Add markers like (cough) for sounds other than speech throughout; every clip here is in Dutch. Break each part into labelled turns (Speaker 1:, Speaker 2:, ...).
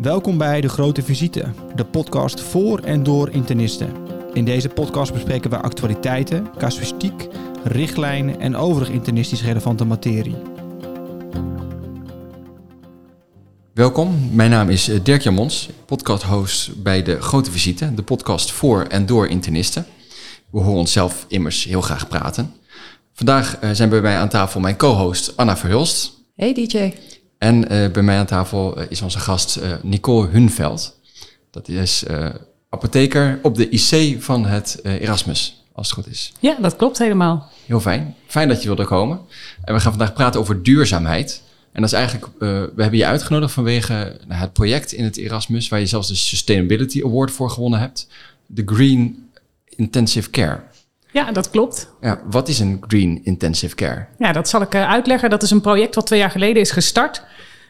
Speaker 1: Welkom bij De Grote Visite, de podcast voor en door internisten. In deze podcast bespreken we actualiteiten, casuïstiek, richtlijnen en overig internistisch relevante materie.
Speaker 2: Welkom, mijn naam is eh, Dirk Jamons, podcast-host bij De Grote Visite, de podcast voor en door internisten. We horen onszelf immers heel graag praten. Vandaag eh, zijn bij mij aan tafel mijn co-host Anna Verhulst.
Speaker 3: Hey DJ.
Speaker 2: En uh, bij mij aan tafel is onze gast uh, Nicole Hunveld. Dat is apotheker op de IC van het Erasmus, als het goed is.
Speaker 3: Ja, dat klopt helemaal.
Speaker 2: Heel fijn. Fijn dat je wilde komen. En we gaan vandaag praten over duurzaamheid. En dat is eigenlijk, we hebben je uitgenodigd vanwege nou, het project in het Erasmus, waar je zelfs de Sustainability Award voor gewonnen hebt. De Green Intensive Care.
Speaker 3: Ja, dat klopt.
Speaker 2: Ja, wat is een Green Intensive Care?
Speaker 3: Ja, dat zal ik uitleggen. Dat is een project wat twee jaar geleden is gestart.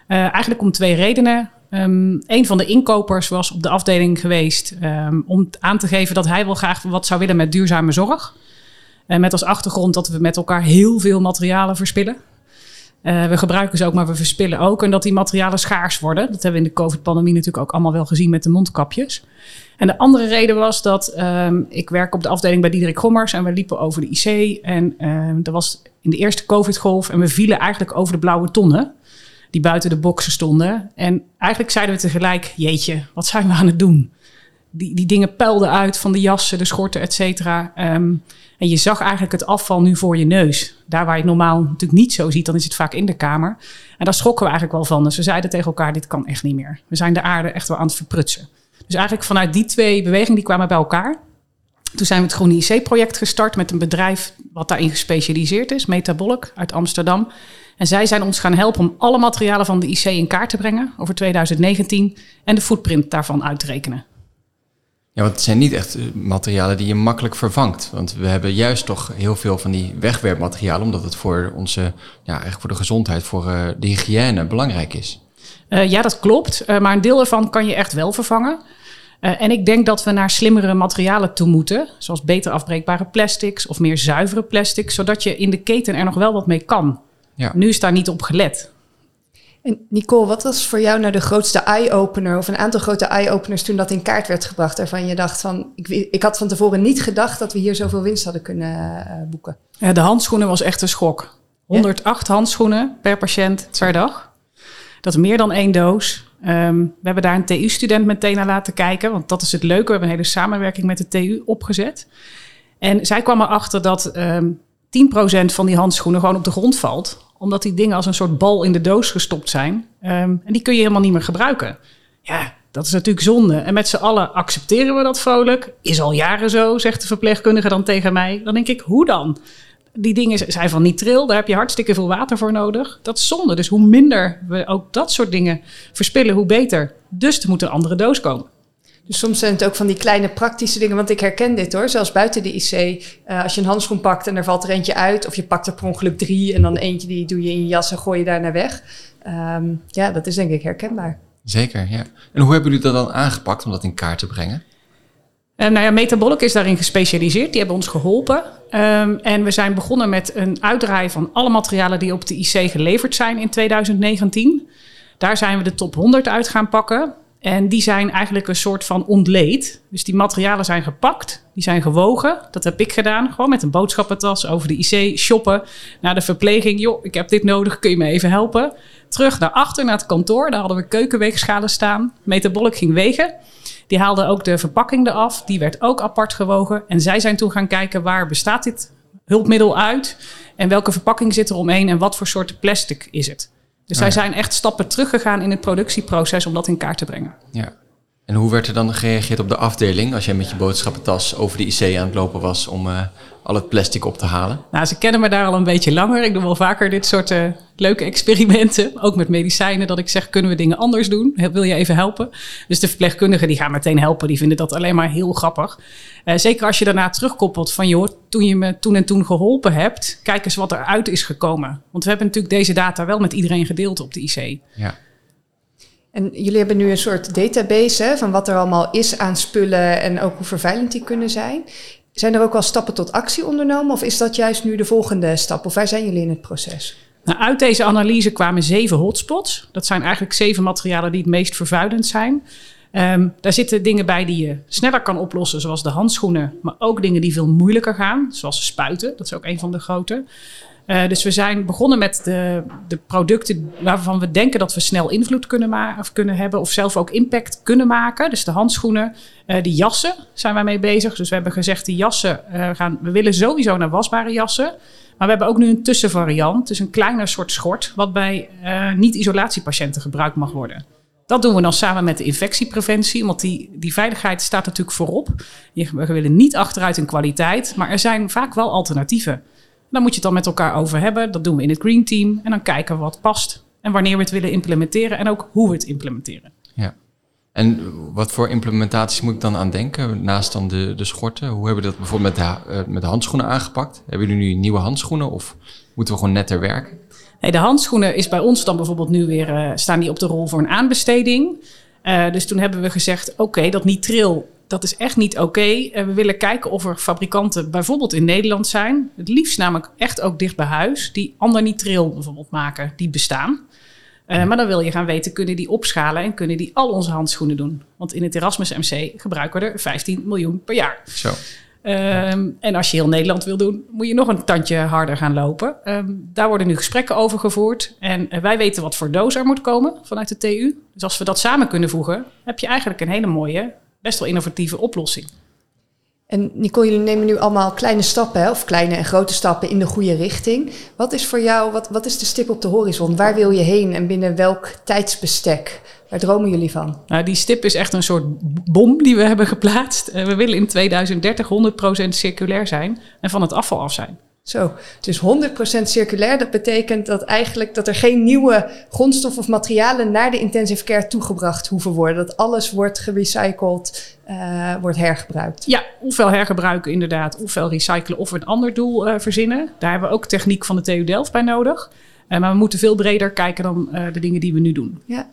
Speaker 3: Uh, eigenlijk om twee redenen. Um, een van de inkopers was op de afdeling geweest um, om aan te geven dat hij wel graag wat zou willen met duurzame zorg. Uh, met als achtergrond dat we met elkaar heel veel materialen verspillen. Uh, we gebruiken ze ook, maar we verspillen ook. En dat die materialen schaars worden. Dat hebben we in de COVID-pandemie natuurlijk ook allemaal wel gezien met de mondkapjes. En de andere reden was dat um, ik werk op de afdeling bij Diederik Gommers en we liepen over de IC. En dat was in de eerste COVID-golf en we vielen eigenlijk over de blauwe tonnen die buiten de boksen stonden. En eigenlijk zeiden we tegelijk, jeetje, wat zijn we aan het doen? Die, die dingen peilden uit van de jassen, de schorten, et cetera. Um, en je zag eigenlijk het afval nu voor je neus. Daar waar je het normaal natuurlijk niet zo ziet, dan is het vaak in de kamer. En daar schrokken we eigenlijk wel van. Dus we zeiden tegen elkaar, dit kan echt niet meer. We zijn de aarde echt wel aan het verprutsen. Dus eigenlijk vanuit die twee bewegingen, die kwamen bij elkaar. Toen zijn we het Groene IC-project gestart met een bedrijf wat daarin gespecialiseerd is, Metabolic uit Amsterdam. En zij zijn ons gaan helpen om alle materialen van de IC in kaart te brengen over 2019 en de footprint daarvan uit te rekenen.
Speaker 2: Ja, want het zijn niet echt materialen die je makkelijk vervangt. Want we hebben juist toch heel veel van die wegwerpmaterialen, omdat het voor onze, ja, eigenlijk voor de gezondheid, voor uh, de hygiëne belangrijk is.
Speaker 3: Uh, ja, dat klopt. Uh, maar een deel ervan kan je echt wel vervangen. Uh, en ik denk dat we naar slimmere materialen toe moeten, zoals beter afbreekbare plastics of meer zuivere plastics, zodat je in de keten er nog wel wat mee kan. Ja. Nu is daar niet op gelet.
Speaker 4: En Nicole, wat was voor jou nou de grootste eye-opener of een aantal grote eye-openers toen dat in kaart werd gebracht? Waarvan je dacht van, ik, ik had van tevoren niet gedacht dat we hier zoveel winst hadden kunnen uh, boeken.
Speaker 3: Ja, de handschoenen was echt een schok. 108 ja? handschoenen per patiënt per dag. Dat is meer dan één doos. Um, we hebben daar een TU-student meteen naar laten kijken, want dat is het leuke. We hebben een hele samenwerking met de TU opgezet. En zij kwam erachter dat um, 10% van die handschoenen gewoon op de grond valt. Omdat die dingen als een soort bal in de doos gestopt zijn. Um, en die kun je helemaal niet meer gebruiken. Ja, dat is natuurlijk zonde. En met z'n allen accepteren we dat vrolijk. Is al jaren zo, zegt de verpleegkundige dan tegen mij. Dan denk ik, hoe dan? Die dingen zijn van nitril, daar heb je hartstikke veel water voor nodig. Dat is zonde. Dus hoe minder we ook dat soort dingen verspillen, hoe beter. Dus er moet een andere doos komen.
Speaker 4: Dus soms zijn het ook van die kleine praktische dingen, want ik herken dit hoor. Zelfs buiten de IC, uh, als je een handschoen pakt en er valt er eentje uit, of je pakt er per ongeluk drie en dan eentje die doe je in je jas en gooi je daar naar weg. Um, ja, dat is denk ik herkenbaar.
Speaker 2: Zeker, ja. En hoe hebben jullie dat dan aangepakt om dat in kaart te brengen?
Speaker 3: Uh, nou ja, Metabolic is daarin gespecialiseerd. Die hebben ons geholpen. Um, en we zijn begonnen met een uitdraaien van alle materialen die op de IC geleverd zijn in 2019. Daar zijn we de top 100 uit gaan pakken. En die zijn eigenlijk een soort van ontleed. Dus die materialen zijn gepakt, die zijn gewogen. Dat heb ik gedaan, gewoon met een boodschappentas over de IC shoppen. Naar de verpleging, joh, ik heb dit nodig, kun je me even helpen? Terug naar achter, naar het kantoor, daar hadden we keukenweegschalen staan. Metabolic ging wegen. Die haalde ook de verpakking eraf, die werd ook apart gewogen. En zij zijn toen gaan kijken, waar bestaat dit hulpmiddel uit? En welke verpakking zit er omheen en wat voor soort plastic is het? Dus zij zijn echt stappen teruggegaan in het productieproces om dat in kaart te brengen.
Speaker 2: Ja. En hoe werd er dan gereageerd op de afdeling als jij met je boodschappentas over de IC aan het lopen was om uh, al het plastic op te halen?
Speaker 3: Nou, ze kennen me daar al een beetje langer. Ik doe wel vaker dit soort uh, leuke experimenten. (laughs) Ook met medicijnen, dat ik zeg, kunnen we dingen anders doen? Wil je even helpen? Dus de verpleegkundigen die gaan meteen helpen. Die vinden dat alleen maar heel grappig. Uh, zeker als je daarna terugkoppelt van, joh, toen je me toen en toen geholpen hebt, kijk eens wat eruit is gekomen. Want we hebben natuurlijk deze data wel met iedereen gedeeld op de IC.
Speaker 2: Ja.
Speaker 4: En jullie hebben nu een soort database van wat er allemaal is aan spullen en ook hoe vervuilend die kunnen zijn. Zijn er ook al stappen tot actie ondernomen of is dat juist nu de volgende stap? Of waar zijn jullie in het proces?
Speaker 3: Nou, uit deze analyse kwamen zeven hotspots. Dat zijn eigenlijk zeven materialen die het meest vervuilend zijn. Um, daar zitten dingen bij die je sneller kan oplossen, zoals de handschoenen, maar ook dingen die veel moeilijker gaan, zoals spuiten. Dat is ook een van de grote. Uh, dus we zijn begonnen met de, de, producten waarvan we denken dat we snel invloed kunnen, kunnen hebben, of zelf ook impact kunnen maken. Dus de handschoenen, uh, de jassen zijn wij mee bezig. Dus we hebben gezegd, die jassen uh, gaan, we willen sowieso naar wasbare jassen. Maar we hebben ook nu een tussenvariant, dus een kleiner soort schort, wat bij niet-isolatiepatiënten gebruikt mag worden. Dat doen we dan samen met de infectiepreventie, want die, die veiligheid staat natuurlijk voorop. We willen niet achteruit in kwaliteit, maar er zijn vaak wel alternatieven. Dan moet je het dan met elkaar over hebben. Dat doen we in het Green Team. En dan kijken wat past en wanneer we het willen implementeren en ook hoe we het implementeren.
Speaker 2: Ja. En wat voor implementaties moet ik dan aan denken, naast dan de, de schorten? Hoe hebben we dat bijvoorbeeld met de, uh, met de handschoenen aangepakt? Hebben jullie nu nieuwe handschoenen of moeten we gewoon netter werken?
Speaker 3: Nee, de handschoenen is bij ons dan bijvoorbeeld nu weer, uh, staan die op de rol voor een aanbesteding. Uh, dus toen hebben we gezegd, oké, okay, dat nitril, dat is echt niet oké. Okay. Uh, we willen kijken of er fabrikanten bijvoorbeeld in Nederland zijn. Het liefst namelijk echt ook dicht bij huis. Die ander nitril bijvoorbeeld maken, die bestaan. Uh, maar dan wil je gaan weten, kunnen die opschalen en kunnen die al onze handschoenen doen? Want in het Erasmus MC gebruiken we er 15 miljoen per jaar.
Speaker 2: Zo.
Speaker 3: Um, en als je heel Nederland wil doen, moet je nog een tandje harder gaan lopen. Um, daar worden nu gesprekken over gevoerd. En uh, wij weten wat voor doos er moet komen vanuit de TU. Dus als we dat samen kunnen voegen, heb je eigenlijk een hele mooie, best wel innovatieve oplossing.
Speaker 4: En Nicole, jullie nemen nu allemaal kleine stappen, of kleine en grote stappen in de goede richting. Wat is voor jou, wat, wat is de stip op de horizon? Waar wil je heen en binnen welk tijdsbestek? Waar dromen jullie van?
Speaker 3: Nou, die stip is echt een soort bom die we hebben geplaatst. Uh, we willen in 2030 100% circulair zijn en van het afval af zijn.
Speaker 4: Zo, dus 100% circulair, dat betekent dat eigenlijk dat er geen nieuwe grondstoffen of materialen naar de intensive care toegebracht hoeven worden. Dat alles wordt gerecycled, uh, wordt hergebruikt.
Speaker 3: Ja, ofwel hergebruiken inderdaad, ofwel recyclen of een ander doel uh, verzinnen. Daar hebben we ook techniek van de TU Delft bij nodig. Uh, maar we moeten veel breder kijken dan de dingen die we nu doen.
Speaker 4: Ja.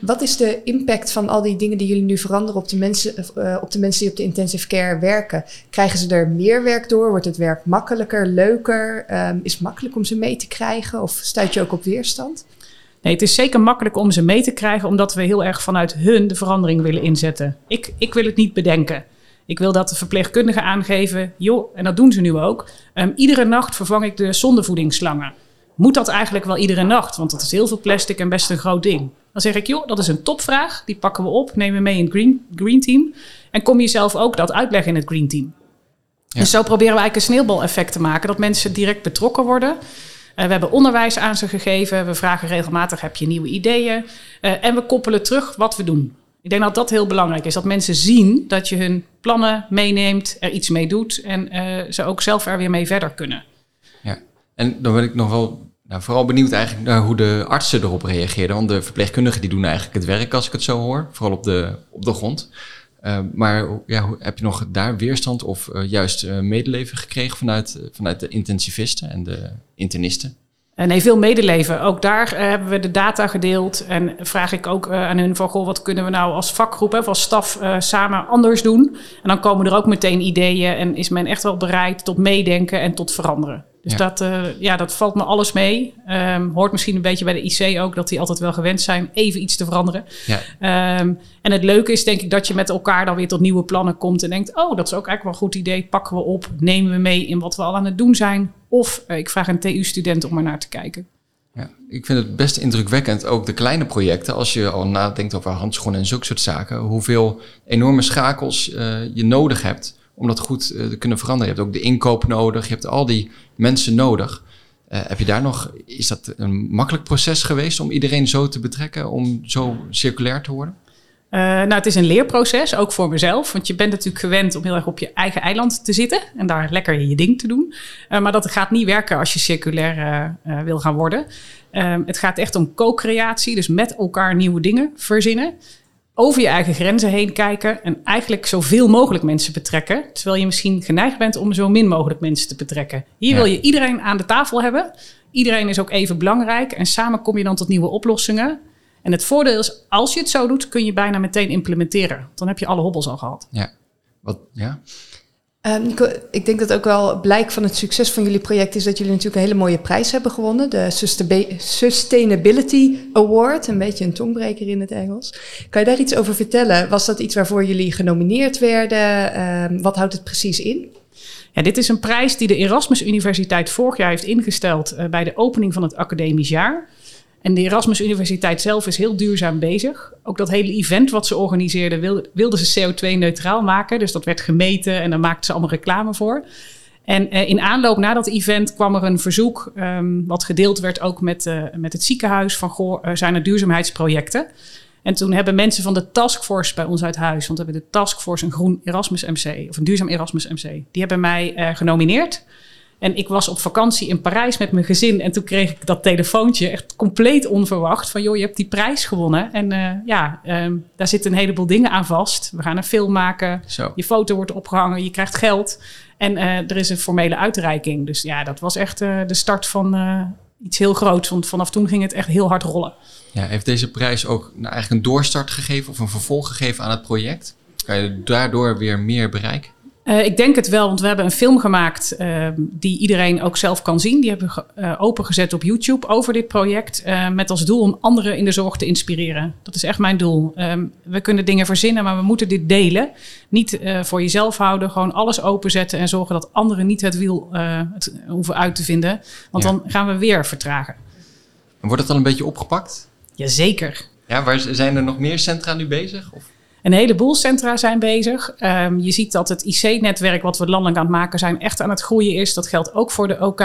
Speaker 4: Wat is de impact van al die dingen die jullie nu veranderen op de, mensen, uh, op de mensen die op de intensive care werken? Krijgen ze er meer werk door? Wordt het werk makkelijker, leuker? Um, is het makkelijk om ze mee te krijgen? Of stuit je ook op weerstand?
Speaker 3: Nee, het is zeker makkelijk om ze mee te krijgen, omdat we heel erg vanuit hun de verandering willen inzetten. Ik, ik wil het niet bedenken. Ik wil dat de verpleegkundigen aangeven, joh, en dat doen ze nu ook. Um, iedere nacht vervang ik de zondevoedingsslangen. Moet dat eigenlijk wel iedere nacht? Want dat is heel veel plastic en best een groot ding. Dan zeg ik, joh, dat is een topvraag. Die pakken we op, nemen we mee in het green, green Team. En kom je zelf ook dat uitleggen in het Green Team. Ja. Dus zo proberen we eigenlijk een sneeuwbaleffect te maken. Dat mensen direct betrokken worden. Uh, we hebben onderwijs aan ze gegeven. We vragen regelmatig, heb je nieuwe ideeën? Uh, en we koppelen terug wat we doen. Ik denk dat dat heel belangrijk is. Dat mensen zien dat je hun plannen meeneemt, er iets mee doet. En uh, ze ook zelf er weer mee verder kunnen.
Speaker 2: Ja, en dan wil ik nog wel nou, vooral benieuwd eigenlijk naar hoe de artsen erop reageerden. Want de verpleegkundigen die doen eigenlijk het werk als ik het zo hoor. Vooral op de, op de grond. Uh, maar ja, heb je nog daar weerstand of uh, juist uh, medeleven gekregen vanuit, vanuit de intensivisten en de internisten?
Speaker 3: Nee, veel medeleven. Ook daar hebben we de data gedeeld. En vraag ik ook aan hun van, goh, wat kunnen we nou als vakgroep, of als staf samen anders doen? En dan komen er ook meteen ideeën en is men echt wel bereid tot meedenken en tot veranderen. Dus ja. Dat, uh, ja, dat valt me alles mee. Um, hoort misschien een beetje bij de IC ook, dat die altijd wel gewend zijn even iets te veranderen. Ja. Um, en het leuke is denk ik dat je met elkaar dan weer tot nieuwe plannen komt en denkt, oh, dat is ook eigenlijk wel een goed idee. Pakken we op, nemen we mee in wat we al aan het doen zijn. Of uh, ik vraag een TU-student om er naar te kijken.
Speaker 2: Ja, ik vind het best indrukwekkend, ook de kleine projecten, als je al nadenkt over handschoenen en zulke soort zaken, hoeveel enorme schakels uh, je nodig hebt om dat goed uh, te kunnen veranderen. Je hebt ook de inkoop nodig, je hebt al die mensen nodig. Uh, heb je daar nog, is dat een makkelijk proces geweest om iedereen zo te betrekken, om zo circulair te worden?
Speaker 3: Uh, nou, het is een leerproces, ook voor mezelf. Want je bent natuurlijk gewend om heel erg op je eigen eiland te zitten en daar lekker je ding te doen. Maar dat gaat niet werken als je circulair wil gaan worden. het gaat echt om co-creatie, dus met elkaar nieuwe dingen verzinnen over je eigen grenzen heen kijken en eigenlijk zoveel mogelijk mensen betrekken. Terwijl je misschien geneigd bent om zo min mogelijk mensen te betrekken. Hier ja. wil je iedereen aan de tafel hebben. Iedereen is ook even belangrijk en samen kom je dan tot nieuwe oplossingen. En het voordeel is, als je het zo doet, kun je bijna meteen implementeren. Dan heb je alle hobbels al gehad.
Speaker 2: Ja, wat, ja.
Speaker 4: Nico, ik denk dat ook wel blijk van het succes van jullie project is dat jullie natuurlijk een hele mooie prijs hebben gewonnen. De Sustainability Award, een beetje een tongbreker in het Engels. Kan je daar iets over vertellen? Was dat iets waarvoor jullie genomineerd werden? Uh, wat houdt het precies in?
Speaker 3: Ja, dit is een prijs die de Erasmus Universiteit vorig jaar heeft ingesteld uh, bij de opening van het academisch jaar. En de Erasmus Universiteit zelf is heel duurzaam bezig. Ook dat hele event wat ze organiseerden wilden wilde ze CO2-neutraal maken. Dus dat werd gemeten en daar maakten ze allemaal reclame voor. En uh, in aanloop na dat event kwam er een verzoek, um, wat gedeeld werd ook met, uh, met het ziekenhuis, van zijn er duurzaamheidsprojecten? En toen hebben mensen van de taskforce bij ons uit huis, want we hebben de taskforce een groen Erasmus MC, of een duurzaam Erasmus MC, die hebben mij genomineerd. En ik was op vakantie in Parijs met mijn gezin. En toen kreeg ik dat telefoontje echt compleet onverwacht. Van joh, je hebt die prijs gewonnen. En uh, ja, um, daar zitten een heleboel dingen aan vast. We gaan een film maken.
Speaker 2: Zo.
Speaker 3: Je foto wordt opgehangen. Je krijgt geld. En uh, er is een formele uitreiking. Dus ja, dat was echt uh, de start van iets heel groots. Want vanaf toen ging het echt heel hard rollen.
Speaker 2: Ja, heeft deze prijs ook nou, eigenlijk een doorstart gegeven of een vervolg gegeven aan het project? Kan je daardoor weer meer bereiken?
Speaker 3: Uh, ik denk het wel, want we hebben een film gemaakt uh, die iedereen ook zelf kan zien. Die hebben we uh, opengezet op YouTube over dit project. met als doel om anderen in de zorg te inspireren. Dat is echt mijn doel. Um, we kunnen dingen verzinnen, maar we moeten dit delen. Niet voor jezelf houden, gewoon alles openzetten en zorgen dat anderen niet het wiel het hoeven uit te vinden. Want ja. dan gaan we weer vertragen.
Speaker 2: Wordt het al een beetje opgepakt?
Speaker 3: Jazeker.
Speaker 2: Ja, waar zijn er nog meer centra nu bezig? Of?
Speaker 3: Een heleboel centra zijn bezig. Um, je ziet dat het IC-netwerk wat we landelijk aan het maken zijn echt aan het groeien is. Dat geldt ook voor de OK.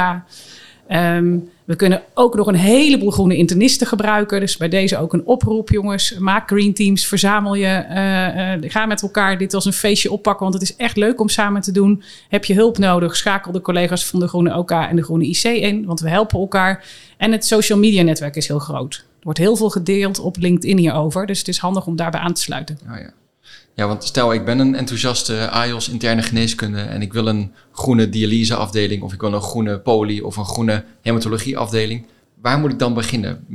Speaker 3: Um, we kunnen ook nog een heleboel groene internisten gebruiken. Dus bij deze ook een oproep, jongens. Maak green teams, verzamel je. Uh, uh, ga met elkaar dit als een feestje oppakken. Want het is echt leuk om samen te doen. Heb je hulp nodig? Schakel de collega's van de Groene OK en de Groene IC in. Want we helpen elkaar. En het social media netwerk is heel groot. Er wordt heel veel gedeeld op LinkedIn hierover. Dus het is handig om daarbij aan te sluiten.
Speaker 2: Oh ja. Ja, want stel ik ben een enthousiaste AIOS interne geneeskunde en ik wil een groene dialyseafdeling of ik wil een groene poli of een groene hematologieafdeling. Waar moet ik dan beginnen?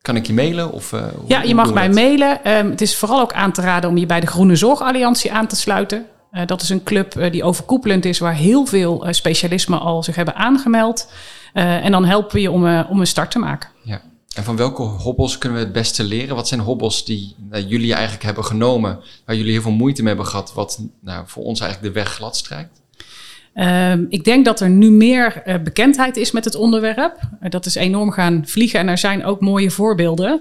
Speaker 2: Kan ik je mailen? Of, uh,
Speaker 3: ja, je mag mij dat? mailen. Um, het is vooral ook aan te raden om je bij de Groene Zorgalliantie aan te sluiten. Uh, dat is een club uh, die overkoepelend is, waar heel veel specialismen al zich hebben aangemeld. en dan helpen we je om, om een start te maken.
Speaker 2: Ja. En van welke hobbels kunnen we het beste leren? Wat zijn hobbels die nou, jullie eigenlijk hebben genomen, waar jullie heel veel moeite mee hebben gehad, wat nou, voor ons eigenlijk de weg glad strijkt?
Speaker 3: Um, ik denk dat er nu meer uh, bekendheid is met het onderwerp. Uh, dat is enorm gaan vliegen en er zijn ook mooie voorbeelden.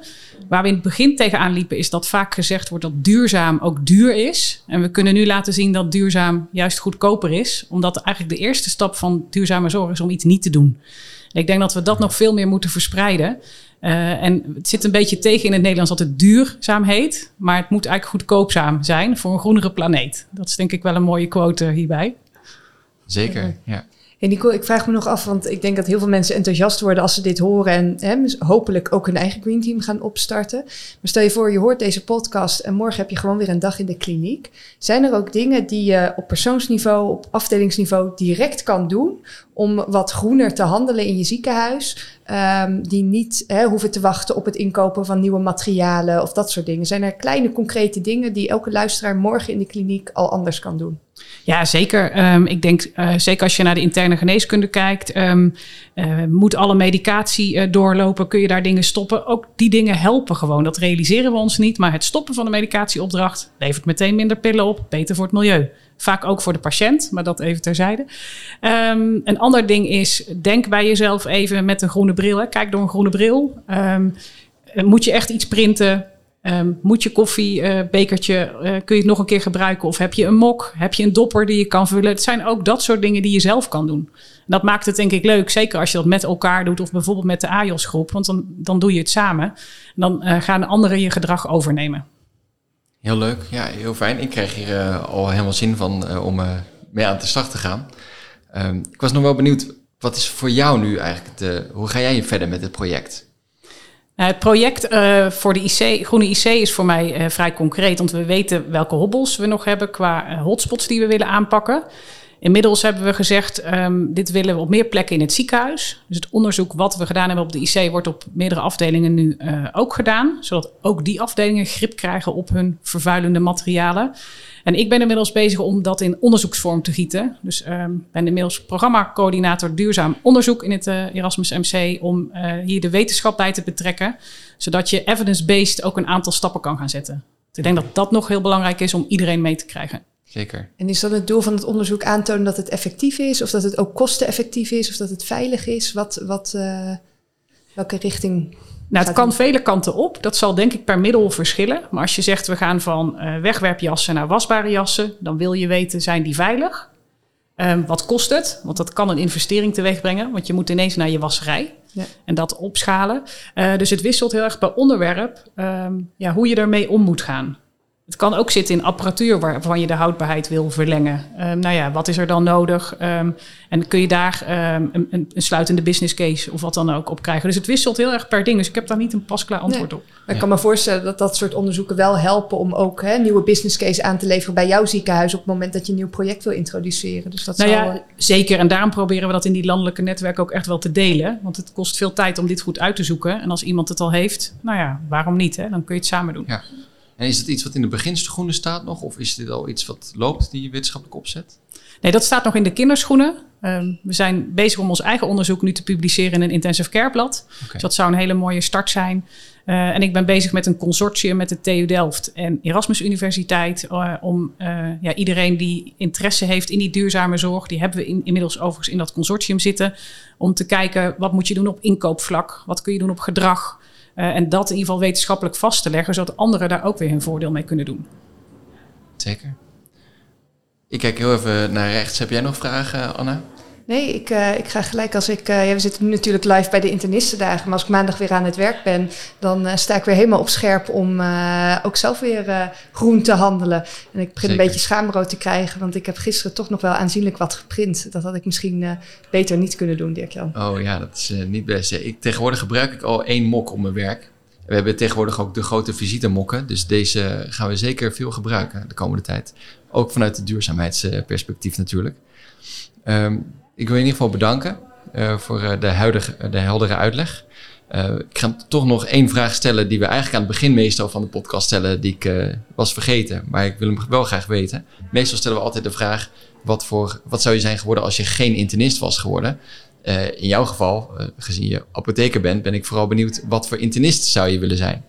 Speaker 3: Waar we in het begin tegenaan liepen is dat vaak gezegd wordt dat duurzaam ook duur is. En we kunnen nu laten zien dat duurzaam juist goedkoper is. Omdat eigenlijk de eerste stap van duurzame zorg is om iets niet te doen. En ik denk dat we dat nog veel meer moeten verspreiden. Uh, en het zit een beetje tegen in het Nederlands dat het duurzaam heet. Maar het moet eigenlijk goedkoopzaam zijn voor een groenere planeet. Dat is denk ik wel een mooie quote hierbij.
Speaker 2: Zeker, ja.
Speaker 4: Hey Nico, ik vraag me nog af, want ik denk dat heel veel mensen enthousiast worden als ze dit horen en hè, hopelijk ook hun eigen Green Team gaan opstarten. Maar stel je voor, je hoort deze podcast en morgen heb je gewoon weer een dag in de kliniek. Zijn er ook dingen die je op persoonsniveau, op afdelingsniveau direct kan doen om wat groener te handelen in je ziekenhuis? Um, die niet hè, hoeven te wachten op het inkopen van nieuwe materialen of dat soort dingen. Zijn er kleine concrete dingen die elke luisteraar morgen in de kliniek al anders kan doen?
Speaker 3: Ja, zeker. Um, ik denk, uh, zeker als je naar de interne geneeskunde kijkt, um, uh, moet alle medicatie uh, doorlopen, kun je daar dingen stoppen. Ook die dingen helpen gewoon. Dat realiseren we ons niet. Maar het stoppen van de medicatieopdracht levert meteen minder pillen op, beter voor het milieu. Vaak ook voor de patiënt, maar dat even terzijde. Um, een ander ding is, denk bij jezelf even met een groene bril. Kijk door een groene bril. moet je echt iets printen? Um, moet je koffiebekertje, uh, uh, kun je het nog een keer gebruiken? Of heb je een mok? Heb je een dopper die je kan vullen? Het zijn ook dat soort dingen die je zelf kan doen. En dat maakt het denk ik leuk, zeker als je dat met elkaar doet of bijvoorbeeld met de AJOS groep. Want dan, dan doe je het samen. En dan uh, gaan anderen je gedrag overnemen.
Speaker 2: Heel leuk, ja, heel fijn. Ik krijg hier al helemaal zin van om mee aan de slag te gaan. Um, ik was nog wel benieuwd, wat is voor jou nu eigenlijk de, hoe ga jij verder met het project?
Speaker 3: Nou, het project uh, voor de IC, Groene IC is voor mij uh, vrij concreet, want we weten welke hobbels we nog hebben qua hotspots die we willen aanpakken. Inmiddels hebben we gezegd, ehm, dit willen we op meer plekken in het ziekenhuis. Dus het onderzoek wat we gedaan hebben op de IC wordt op meerdere afdelingen nu ook gedaan. Zodat ook die afdelingen grip krijgen op hun vervuilende materialen. En ik ben inmiddels bezig om dat in onderzoeksvorm te gieten. Dus um, ben inmiddels programmacoördinator duurzaam onderzoek in het uh, Erasmus MC. Om uh, hier de wetenschap bij te betrekken. Zodat je evidence-based ook een aantal stappen kan gaan zetten. Dus ik denk dat dat nog heel belangrijk is om iedereen mee te krijgen.
Speaker 2: Zeker.
Speaker 4: En is dat het doel van het onderzoek aantonen dat het effectief is? Of dat het ook kosteneffectief is? Of dat het veilig is? Wat, wat, uh, welke richting
Speaker 3: nou, het kan vele kanten op. Dat zal denk ik per middel verschillen. Maar als je zegt we gaan van uh, wegwerpjassen naar wasbare jassen, dan wil je weten, zijn die veilig? Um, wat kost het? Want dat kan een investering teweeg brengen, want je moet ineens naar je wasserij ja. en dat opschalen. Uh, dus het wisselt heel erg per onderwerp um, ja, hoe je ermee om moet gaan. Het kan ook zitten in apparatuur waarvan je de houdbaarheid wil verlengen. Um, nou ja, wat is er dan nodig? Um, en kun je daar um, een, een, sluitende business case of wat dan ook op krijgen? Dus het wisselt heel erg per ding. Dus ik heb daar niet een pasklaar antwoord
Speaker 4: nee.
Speaker 3: op.
Speaker 4: Maar ik kan me voorstellen dat dat soort onderzoeken wel helpen om ook hè, nieuwe business case aan te leveren bij jouw ziekenhuis op het moment dat je een nieuw project wil introduceren. Dus dat
Speaker 3: nou ja, zeker. En daarom proberen we dat in die landelijke netwerken ook echt wel te delen. Want het kost veel tijd om dit goed uit te zoeken. En als iemand het al heeft, nou ja, waarom niet? Hè? Dan kun je het samen doen.
Speaker 2: Ja. En is het iets wat in de beginschoenen staat nog? Of is dit al iets wat loopt, die wetenschappelijk opzet?
Speaker 3: Nee, dat staat nog in de kinderschoenen. Um, we zijn bezig om ons eigen onderzoek nu te publiceren in een intensive care blad. Okay. Dus dat zou een hele mooie start zijn. Uh, en ik ben bezig met een consortium met de TU Delft en Erasmus Universiteit. Uh, om uh, ja, iedereen die interesse heeft in die duurzame zorg, die hebben we in, inmiddels overigens in dat consortium zitten. Om te kijken wat moet je doen op inkoopvlak, wat kun je doen op gedrag. Uh, en dat in ieder geval wetenschappelijk vast te leggen, zodat anderen daar ook weer hun voordeel mee kunnen doen.
Speaker 2: Zeker. Ik kijk heel even naar rechts. Heb jij nog vragen, Anna?
Speaker 4: Nee, ik, uh, ik ga gelijk als ik... Uh, ja, we zitten nu natuurlijk live bij de internistendagen. Maar als ik maandag weer aan het werk ben... dan uh, sta ik weer helemaal op scherp om ook zelf weer groen te handelen. En ik begin Zeker. een beetje schaamrood te krijgen... want ik heb gisteren toch nog wel aanzienlijk wat geprint. Dat had ik misschien beter niet kunnen doen, Dirk-Jan.
Speaker 2: Oh ja, dat is niet best. Ik, tegenwoordig gebruik ik al één mok op mijn werk. We hebben tegenwoordig ook de grote visitemokken. Dus deze gaan we zeker veel gebruiken de komende tijd. Ook vanuit het duurzaamheidsperspectief natuurlijk. Um, ik wil je in ieder geval bedanken uh, voor uh, de, huidige, de heldere uitleg. Uh, ik ga toch nog één vraag stellen die we eigenlijk aan het begin meestal van de podcast stellen, die ik was vergeten, maar ik wil hem wel graag weten. Meestal stellen we altijd de vraag, wat, voor, wat zou je zijn geworden als je geen internist was geworden? in jouw geval, gezien je apotheker bent, ben ik vooral benieuwd, wat voor internist zou je willen zijn?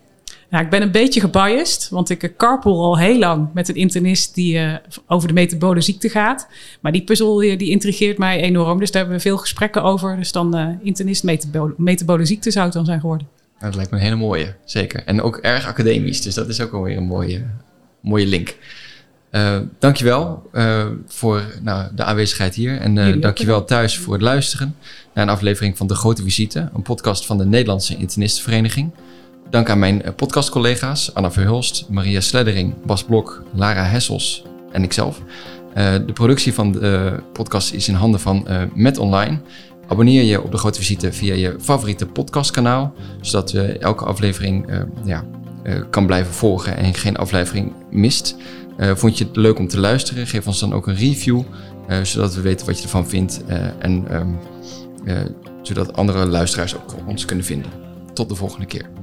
Speaker 3: Ja, ik ben een beetje gebiased, want ik carpool al heel lang met een internist die uh, over de metabole ziekte gaat. Maar die puzzel die, die intrigeert mij enorm, dus daar hebben we veel gesprekken over. Dus dan uh, internist metabole, metabole ziekte zou het dan zijn geworden.
Speaker 2: Nou, dat lijkt me een hele mooie, zeker. En ook erg academisch, dus dat is ook alweer een mooie, mooie link. Uh, dankjewel uh, voor nou, de aanwezigheid hier. En uh, dankjewel thuis voor het luisteren naar een aflevering van De Grote Visite, een podcast van de Nederlandse Internistenvereniging. Dank aan mijn podcastcollega's Anna Verhulst, Maria Sleddering, Bas Blok, Lara Hessels en ikzelf. Uh, de productie van de podcast is in handen van uh, Met Online. Abonneer je op de grote visite via je favoriete podcastkanaal, zodat je elke aflevering ja, kan blijven volgen en geen aflevering mist. vond je het leuk om te luisteren? Geef ons dan ook een review, zodat we weten wat je ervan vindt en um, zodat andere luisteraars ook ons kunnen vinden. Tot de volgende keer.